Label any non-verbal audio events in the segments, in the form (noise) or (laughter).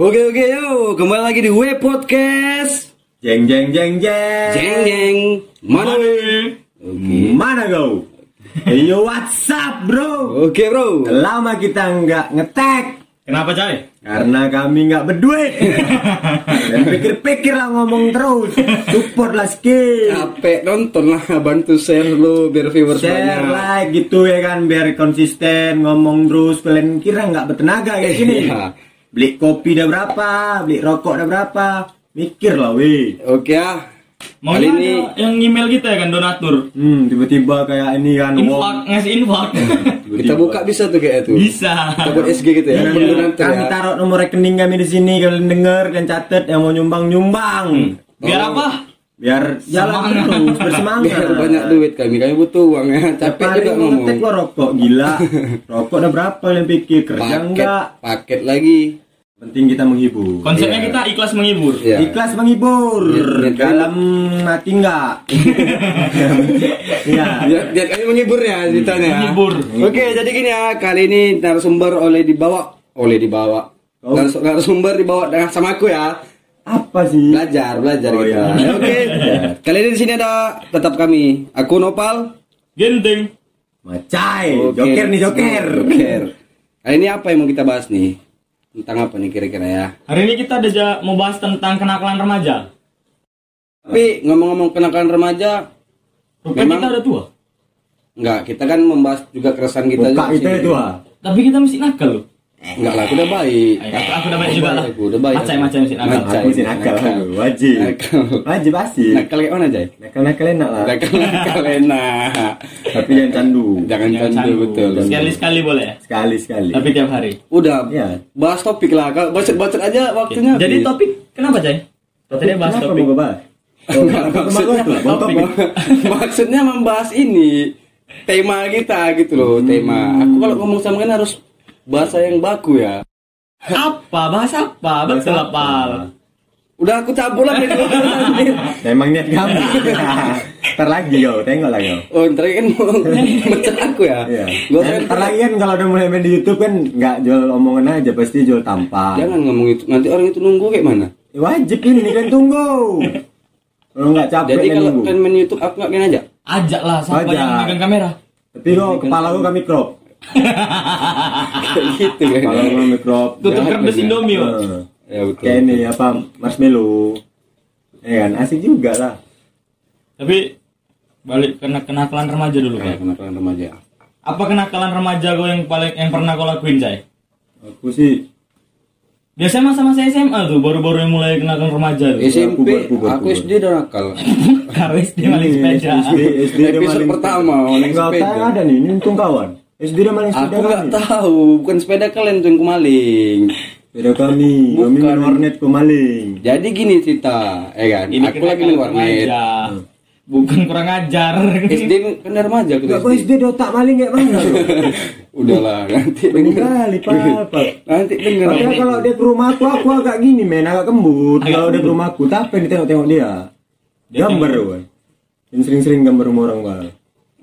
Oke oke yo, kembali lagi di Web Podcast. Jeng jeng jeng jeng. Jeng jeng. Mana? Oke. Mana kau? Yo WhatsApp bro. Oke bro. Lama kita nggak ngetek Kenapa Cai? karena kami nggak berduit. Dan pikir-pikir lah ngomong terus. Support lah skill. Capek nonton lah, bantu share lu biar viewers Share banyak. like gitu ya kan biar konsisten ngomong terus kalian kira nggak bertenaga kayak gini. Beli kopi udah berapa, beli rokok udah berapa, mikir lah weh. Oke ah. Mau Kali ini ini yang email kita ya kan donatur. Hmm, tiba-tiba kayak ini kan. Infak wong- ngasih infak. kita buka bisa tuh kayak itu. Bisa. Kita buat SG gitu ya. Iya. Donatur Kami ya. taruh nomor rekening kami di sini kalian denger dan catat yang mau nyumbang nyumbang. Biar Oh. apa? Biar jalan Semangat. terus (laughs) bersemangat. Biar banyak duit kami, kami butuh uang ya. (laughs) Capek juga ngomong. gua rokok gila. (laughs) rokok udah berapa kalian pikir kerja Paket, enggak? paket lagi. Penting kita menghibur. Konsepnya Iya. kita ikhlas menghibur. Iya. Ikhlas menghibur. Niat- niat Dalam hati enggak? Iya. Biar, biar kami menghibur ya ceritanya. Menghibur. Oke, jadi gini ya, kali ini narasumber oleh dibawa, oleh dibawa. Oh. Narasum- Narasumber dibawa dengan sama aku ya. Apa sih? Belajar, belajar Oh, gitu. iya. Oke. Kali ini di sini ada tetap kami. Aku Nopal. Genting. Macai. Oke. Joker nih joker. Joker. Kali ini apa yang mau kita bahas nih? Tentang apa nih kira-kira ya? Hari ini kita ada mau bahas tentang kenakalan remaja. Tapi ngomong-ngomong kenakalan remaja, Rupanya Memang- kita udah tua. enggak, kita kan membahas juga keresahan kita Buka juga itu ah. Tapi kita mesti nakal loh. Enggak lah, aku udah baik. Aku, aku udah baik juga lah. Aku udah baik. Macai macai mesti nakal. Macai. Aku sih nakal, wajib. Wajib pasti. Nakal kayak mana, Jay? Nakal nakal enak lah. Nakal nakal enak. Tapi jangan candu. Jangan candu betul. Sekali sekali boleh ya. Sekali sekali. Tapi tiap hari. Udah, Iya. bahas topik lah. Kalau bacot-bacot aja waktunya. Jadi topik kenapa Cai? Tadi bahas Kenapa topik. mau Bawa topik. (laughs) maksudnya membahas ini tema kita gitu loh, tema. Aku kalau ngomong sama kan harus bahasa yang baku ya. Apa? Bahas apa? Betul apa? Udah aku dulu nanti. Memang niat kamu. Ntar lagi kau, tengok lah kau. Oh, ntar kan mau mecat aku ya. Iya. Gua Dan kan ntar lagi kan kalau udah mulai main di YouTube kan nggak jual omongan aja, pasti jual tampang. jangan ngomong itu. Nanti orang itu nunggu kayak mana? Ya, Wajib ini kan tunggu. Kalau nggak capek Jadi kalau nunggu. kan main YouTube aku nggak main aja. Ajak lah siapa yang megang kamera. Tapi kok kepala gua kami crop. Kayak gitu kan. Kepala gua kami crop. Tutup bener. Indomie. Eh, Ya betul. Kayak ini apa marshmallow. Ya kan asik juga lah. Tapi balik kena kenakalan remaja dulu kan. kenakalan remaja. Apa kenakalan remaja kau yang paling yang pernah kau lakuin, Cai? Aku sih Biasanya masa-masa SMA tuh baru-baru yang mulai kenakalan remaja tuh. SMP, puber, aku puber. SD udah nakal. (laughs) Harus dia maling sepeda. SD, SD Episode pertama, maling Nggak sepeda. ada nih, ini untung kawan. SD dia maling sepeda Aku nggak tahu, bukan sepeda kalian tuh yang maling. Sepeda kami, kami Bukan. main warnet ku maling. Jadi gini cerita, ya kan? Ini aku lagi main warnet. remaja. Bukan kurang ajar. SD kan dari remaja aku Enggak kok SD. Dia otak maling kayak mana? (laughs) Udahlah, nanti denger. kali. Nanti denger. Padahal kalau dia ke rumah aku, aku agak gini men, agak kembut. Agak Kalau dia ke rumah aku, tapi yang ditengok-tengok dia. Dia Gambar. Yang sering-sering gambar rumah orang Pak.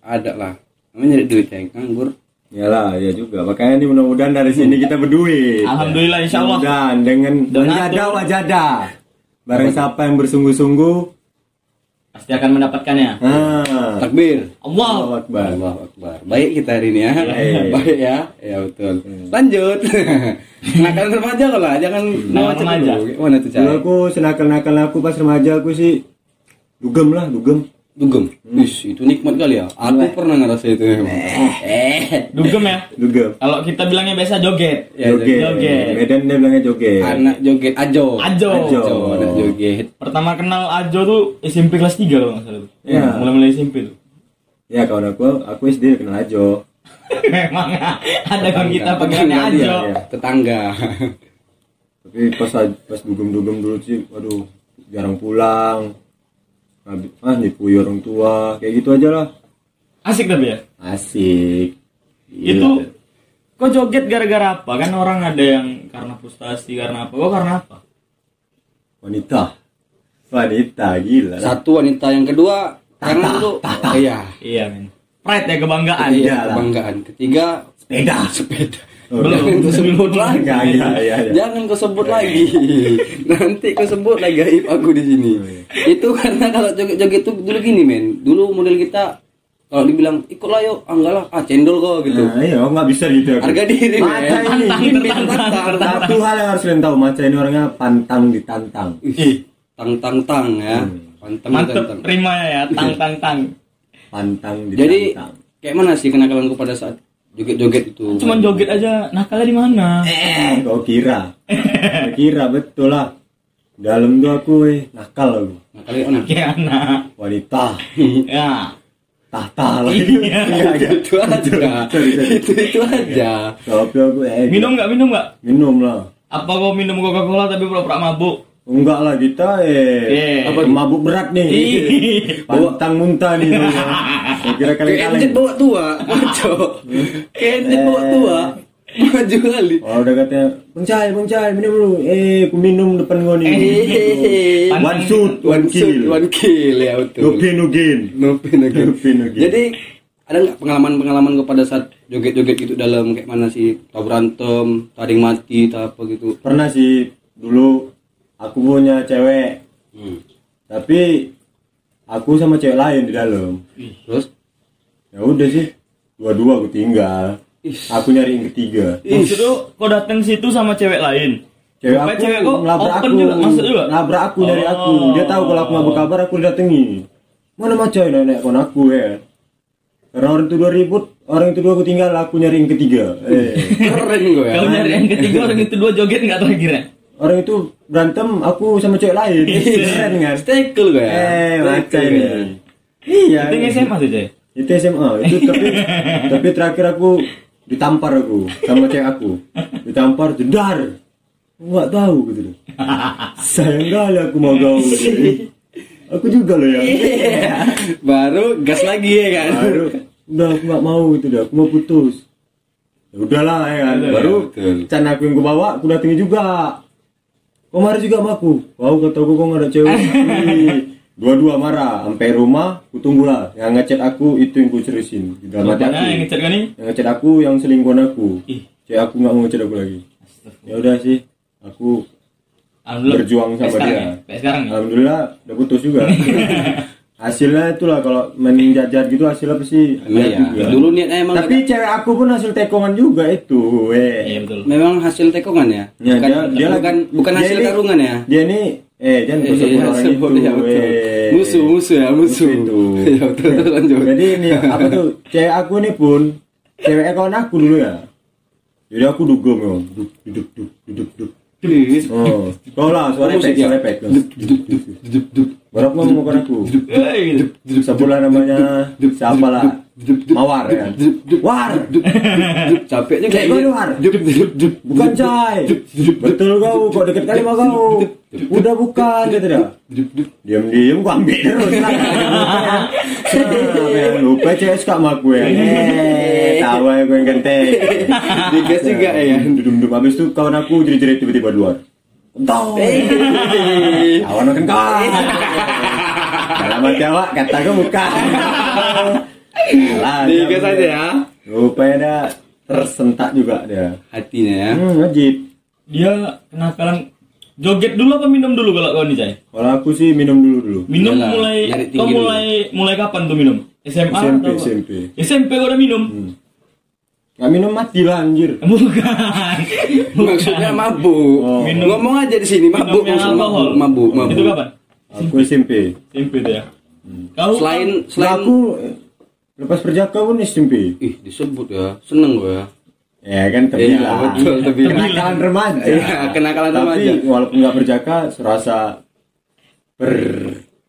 Ada lah. Namanya nyari duit yang nganggur. Yalah, ya juga. Makanya ini mudah-mudahan dari sini kita berduit. Alhamdulillah insya Allah. Dan dengan wajada wajada. Barang siapa yang bersungguh-sungguh, Pasti akan mendapatkannya. ah, Takbir. Allah. Allahu Akbar. Allah Akbar. Baik kita hari ini ya. Baik. Baik ya. Ya betul. Lanjut. Nakal remaja kok lah, jangan nama remaja. dulu. Mana tuh cara? aku senakal-nakal aku pas remaja aku sih dugem lah, dugem. Dugem. Wis, itu nikmat kali ya. Aku pernah ngerasa itu. Eh. Dugem ya. Dugem. Kalau kita bilangnya biasa joget. Ya, joget. joget. Medan dia bilangnya joget. Anak joget ajo. Ajo. Ajo. anak joget. Pertama kenal Ajo tuh SMP kelas 3 kalau nggak salah. tuh. Iya. Mulai-mulai SMP tuh. Ya kawan aku, aku SD kenal Ajo. (laughs) Memang ada kan kita Tetangga Ajo. dia, ya. Tetangga. Tapi pas pas dugem-dugem dulu sih, waduh jarang pulang. Habis, ah nipu orang tua, kayak gitu aja lah. Asik tapi ya. Asik. Itu kok joget gara-gara apa? Kan orang ada yang karena frustasi karena apa? Kok karena apa? wanita. Wanita gila. lah. Satu wanita yang kedua karena dulu iya Iya men. Pride ya kebanggaan. iya kebanggaan ketiga Sepeda. sepeda Oh, Jangan (laughs) kau sebut lagi. Enggak, iya, iya, iya. Jangan kau sebut lagi. Nanti kau sebut lagi gaib aku di sini. Oh, iya. Itu karena kalau joget-joget itu dulu gini men. Dulu model kita kalau dibilang ikutlah yuk, ah, enggak lah, ah cendol kok gitu. Nah, iya, nggak bisa gitu. aku. Harga diri. Maca ini. Tantang, tantang. Satu hal yang harus kalian tahu, Maca ini orangnya pantang ditantang. Ih, tang tang tang ya. Hmm. Pantang Mantep tantang. rimanya ya, tang tang tang. Pantang Jadi ditantang. kayak mana sih kenakalanku pada saat joget-joget itu? Cuman joget aja, nakalnya di mana? Eh, kau kira? Kau kira betul lah. Dalam tuh aku eh, nakal aku. Nah, kali mana? Kayak anak. Wanita, (laughs) Ya. tahta lagi. Iya. (laughs) Iya, iya. itu aja. Itu itu aja. Tapi aku eh Minum nggak minum nggak? minum lah. Apa kau minum Coca Cola tapi pura-pura mabuk? Enggak lah kita eh Eh. apa mabuk berat nih. Pantang muntah nih. Saya kira kalian kalian. bawa tua, maco. Kayak enjet bawa tua. Maju kali. Oh udah katanya Bang Cai, Bang Cai, minum dulu Eh, aku minum depan kau nih Eh, One shoot, one one shoot, kill one kill ya No betul. pain, no gain No pain, no gain. No pain, no gain. Jadi ada nggak pengalaman-pengalaman kau pada saat joget-joget gitu dalam kayak mana sih? Tau berantem, taring mati, tak apa gitu. Pernah sih Dulu Aku punya cewek Hmm. Tapi Aku sama cewek lain di dalam Terus? Ya udah sih Dua-dua aku tinggal Ih. Aku nyari yang ketiga Maksud lu kau datang situ sama cewek lain? Cewek Rupanya aku cewek kau ngelabrak open aku juga, masuk juga? Nabrak aku dari Oh. aku Dia tahu kalau aku nggak berkabar aku didatangi Mana macam nenek kon aku ya Karena orang itu dua ribut Orang itu dua aku tinggal Aku nyari yang ketiga eh. (laughs) Keren gue ya. Kau nyari yang ketiga orang itu dua joget nggak terakhir ya? Orang itu berantem Aku sama cewek lain. Keren kan? Stekel ya. Eh macam Stekel ini. Ya. Iya. Itu SMA tuh coy. Itu SMA Itu tapi (laughs) Tapi terakhir aku Ditampar aku Sama cewek aku. Ditampar jedar Nggak tahu gitu loh. (laughs) Sayang kali aku mau gaul Aku juga loh ya. Baru gas lagi ya kan. baru udah aku nggak mau gitu dah aku mau putus. Ya udahlah ya kan? Baru can aku yang gue bawa aku datangi juga kau marah juga sama aku. Wow kata aku kok nggak ada cewek. (laughs) Dua-dua marah. Sampai rumah aku tunggulah yang ngechat aku itu yang ku seriusin di dalam hati aku. yang ngechat kau nih? yang ngechat aku yang selingkuhan aku. Ih. cewek aku nggak mau ngechat aku lagi. Ya udah sih. Aku berjuang sama dia. ya? Sekarang ya? alhamdulillah udah putus juga (laughs) hasilnya itulah kalau main jajar gitu hasilnya pasti lihat ya. juga. Dulu niatnya emang Tapi cewek aku pun hasil tekongan juga itu, Iya eh. betul. memang hasil tekongan ya. Ya, bukan, dia- dia bukan, lagi- bukan dia hasil ini- karungan ya. Dia ini eh jangan Eh, tusuk iya, orang itu, ya, betul. eh. Musuh, musuh ya, musuh. itu. (laughs) Ya, betul, betul, lanjut. Jadi ini apa tuh? Cewek aku ini pun cewek kawan aku dulu ya. Jadi aku dugem ya, duk duduk duk duduk Oh, kau lah suara efek, suara efek. Baru aku ngomong ke aku. Sebulan namanya. Siapa lah? Mawar ya. War. Capek juga. Kayak luar. Bukan cai. Betul kau, kok deket kali sama kau. Udah bukan gitu dah. Diam diam gua ambil terus. Nah, lupa cewek suka sama gue. Eh, tahu ya gue yang ganteng. Digas juga ya. Dudum dudum habis itu kawan aku jadi jadi tiba-tiba luar. Entah. Kawan makan kawan. Dalam hati awak kata gue bukan. Alah, Digas aja ya. Rupanya dia tersentak juga dia. Hatinya ya. Hmm, wajib. Dia kenakalan joget dulu apa minum dulu kalau kau nih Cai? Kalau aku sih minum dulu dulu. Minum Iyalah, mulai kau tinggi dulu. mulai mulai kapan tuh minum? SMA SMP, atau? SMP. SMP kau udah minum? Hmm. Nggak minum mati lah anjir. (laughs) Bukan. Maksudnya mabuk. Oh. Minum- Ngomong aja di sini mabuk, Minum yang maksud alkohol. mabuk, mabuk, Itu mabuk. kapan? Aku SMP. SMP tuh ya. Kau Selain selain aku lepas perjaka pun SMP. ih disebut ya. Seneng gue ya. Ya kan Iya, terbilang. betul, terbilang. Kenakalan remaja. Iya, kenakalan Tapi remaja. walaupun nggak berjaka, serasa ber.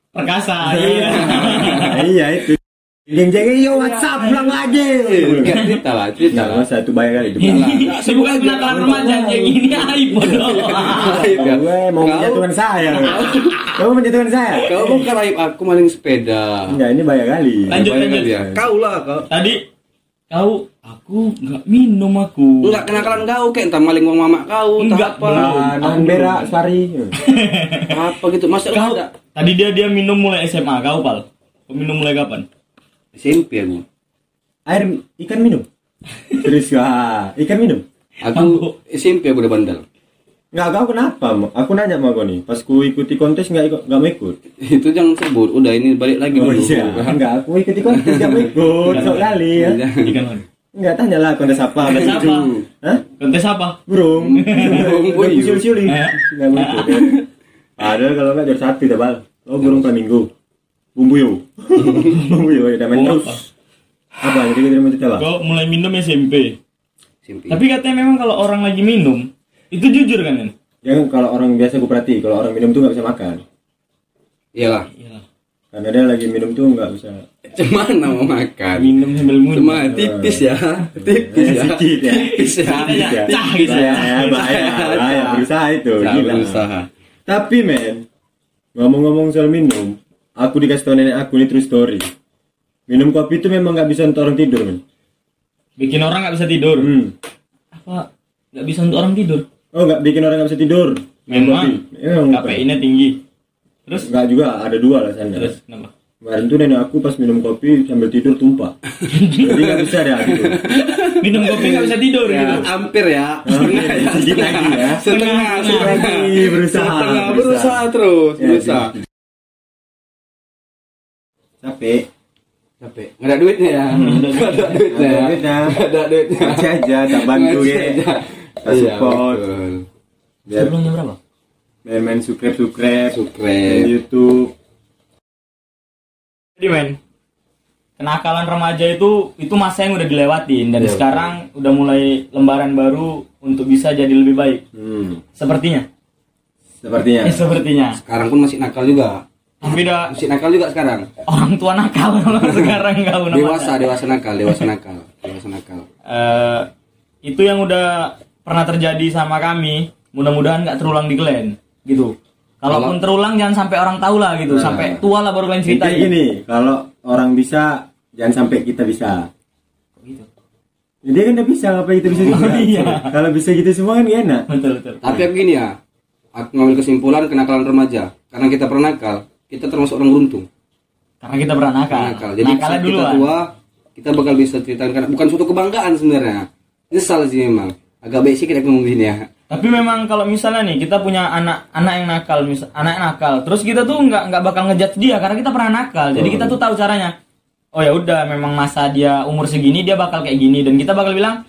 perkasa. (laughs) Iya. Iya itu. Yang jaga yo WhatsApp pulang lagi. Enggak cerita lah, cerita Nggak lah. masa itu bayar kali. Itu Ini bukan kenakalan remaja yang ini aib bodoh. Ya. Gue mau Kau- menjatuhkan saya. Kamu menjatuhkan saya? Kau bukan raib aku maling sepeda. Enggak, ini bayar kali. Lanjut, lanjut. dia. Kau lah kau. Tadi kau aku nggak minum aku. Enggak kenakalan kau kayak entah maling uang mama kau, Enggak, apa. Nah, nahan berak sari. Apa gitu. Masa Kau tadi dia dia minum mulai SMA kau pal. Minum mulai kapan? SMP aku. Air ikan minum. Serius ya, ikan minum. Aku SMP aku udah bandel. Nggak kau kenapa? Aku nanya sama kau nih. Pas ku ikuti kontes nggak ikut nggak mau ikut. Itu jangan sebut. Udah ini balik lagi Oh dulu. iya. Enggak, aku ikuti kontes nggak mau ikut. Sok kali ya. Ikan lagi. Enggak tanya lah kontes apa. Kontes apa? Hah? Kontes apa? (laughs) Burung. Burung puyuh. siul-siuling. Eh. Nggak mau ikut. Ya. Padahal kalau nggak juara satu tabal. Oh burung flamingo. Bumbu yo. (laughs) Bumbu yo. Udah main terus. Apa? Jadi kita mau cerita apa? Kau mulai minum SMP. SMP. Tapi katanya memang kalau orang lagi minum itu jujur kan kan? Yang kalau orang biasa gue perhati, kalau orang minum tuh nggak bisa makan. Iyalah. Iya. Karena dia lagi minum tuh nggak bisa. Cemana mau makan? Minum sambil Cuma ngunyah. tipis ya. Tipis ya. Sedikit ya. Tipis ya. Ya, gitu ya. Bahaya, bahaya. Berusaha itu. Gila. berusaha. Tapi men, ngomong-ngomong soal minum, aku dikasih tau nenek aku ini true story. Minum kopi itu memang nggak bisa untuk orang tidur men. Bikin orang nggak bisa tidur. Hmm. Apa? Nggak bisa untuk orang tidur. Oh nggak bikin orang nggak bisa tidur. Minum Memang. kopi. Memang bukan. KPI-nya tinggi. Terus Nggak juga ada dua alasannya. terus kenapa? Kemarin tuh nenek aku pas minum kopi sambil tidur tumpah. Jadi nggak bisa dia gitu. Minum kopi nggak bisa tidur Ya, gitu. hampir ya. Setengah ya. Sedikit lagi ya. Setengah, setengah. Lagi berusaha. Setengah berusaha terus, Ya, berusaha. Capek. Capek. Nggak ada duitnya ya. Nggak ada duitnya. Nggak ada ya. duitnya. Nggak ada duitnya. Ngasih aja, tak bantu ya. aja. Tak Iya, support. Biar Sebelumnya berapa? main-main subscribe subscribe di Subscribe. YouTube. Jadi men, kenakalan remaja itu itu masa yang udah dilewatin dan Iya, sekarang udah mulai lembaran baru untuk bisa jadi lebih baik. Hmm. Sepertinya. Sepertinya. Eh, sepertinya. Sekarang pun masih nakal juga. Udah Masih nakal juga sekarang. orang tua nakal (laughs) sekarang kau namanya. Dewasa, dewasa nakal, dewasa nakal, dewasa nakal. Eh, itu yang udah pernah terjadi sama kami. Mudah-mudahan nggak terulang di Glenn, gitu. Kalaupun terulang jangan sampai orang tahu lah gitu. Nah. Sampai tua lah baru kalian Intinya ceritain. gini, kalau orang bisa jangan sampai kita bisa. Gitu. Jadi kan udah bisa, apa kita bisa juga? iya. Kalau bisa gitu semua kan enak. Betul betul. Tapi aku gini ya, aku ngambil kesimpulan kenakalan remaja. Karena kita pernah nakal, kita termasuk orang beruntung. Karena kita pernah nakal. Jadi Nakalnya saat kita duluan. tua, kita bakal bisa ceritakan karena bukan suatu kebanggaan sebenarnya. Nyesal sih memang. Agak baik sih kita ngomong gini ya. Tapi memang kalau misalnya nih kita punya anak anak yang nakal, misal anak yang nakal, terus kita tuh nggak nggak bakal ngejudge dia karena kita pernah nakal. Jadi kita tuh tahu caranya. Oh ya udah, memang masa dia umur segini dia bakal kayak gini dan kita bakal bilang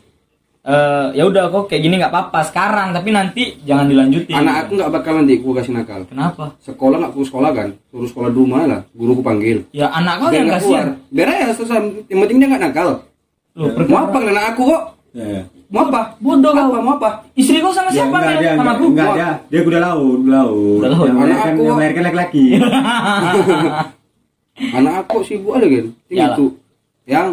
eh ya udah kok kayak gini nggak apa-apa sekarang, tapi nanti jangan dilanjutin. Anak aku nggak bakal nanti aku kasih nakal. Kenapa? Sekolah nggak perlu sekolah kan, suruh sekolah di rumah lah. Guruku panggil. Ya anak kau Biar yang nggak kasihan. keluar. Biar aja selesai. Yang penting dia nggak nakal. Loh, Mau apa dengan aku kok? Ya, ya. Mau apa? Bodoh kau. apa? Mau apa? Istri kau sama Dia siapa enggak, nih? dia Sama enggak, aku. enggak, dia, dia udah laut, laut. Udah laut. Yang Anak aku- yang melahirkan laki-laki. Anak aku sibuk aja kan. Yalah. Itu. Yang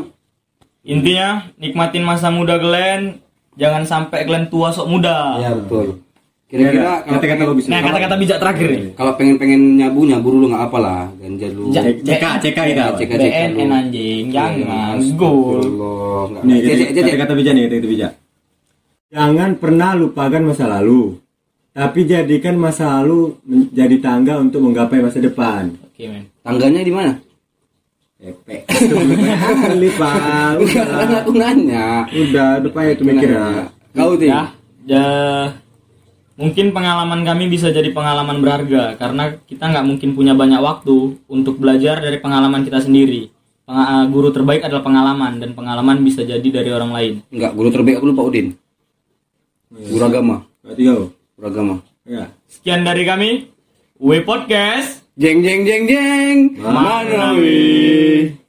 Intinya nikmatin masa muda Glenn, jangan sampai Glenn tua sok muda. ya betul. Kira-kira kalau kata-kata pengen- bagus. Nah kata-kata bijak terakhir nih. Kalau pengen-pengen nyabu nyabu dulu nggak apalah, ganja dulu. Cek- CK, CK kita. Cek- cek- BNN dulu. anjing, jangan Iya, gol. Nih, kata-kata bijak nih, kata-kata bijak. Jangan pernah lupakan masa lalu, tapi jadikan masa lalu menjadi tangga untuk menggapai masa depan. Oke men. Tangganya di mana? Epek. Kali, Pak. Kan Udah, aku nanya. udah, udah payah itu mikirnya. Kau tuh. Ya, ya, mungkin pengalaman kami bisa jadi pengalaman berharga karena kita nggak mungkin punya banyak waktu untuk belajar dari pengalaman kita sendiri. Penga- guru terbaik adalah pengalaman dan pengalaman bisa jadi dari orang lain. Enggak, guru terbaik aku lupa Udin. Guru agama, Berarti kau. guru agama. Ya. Sekian dari kami, W Podcast. Jeng jeng jeng jeng. Mana Manawi.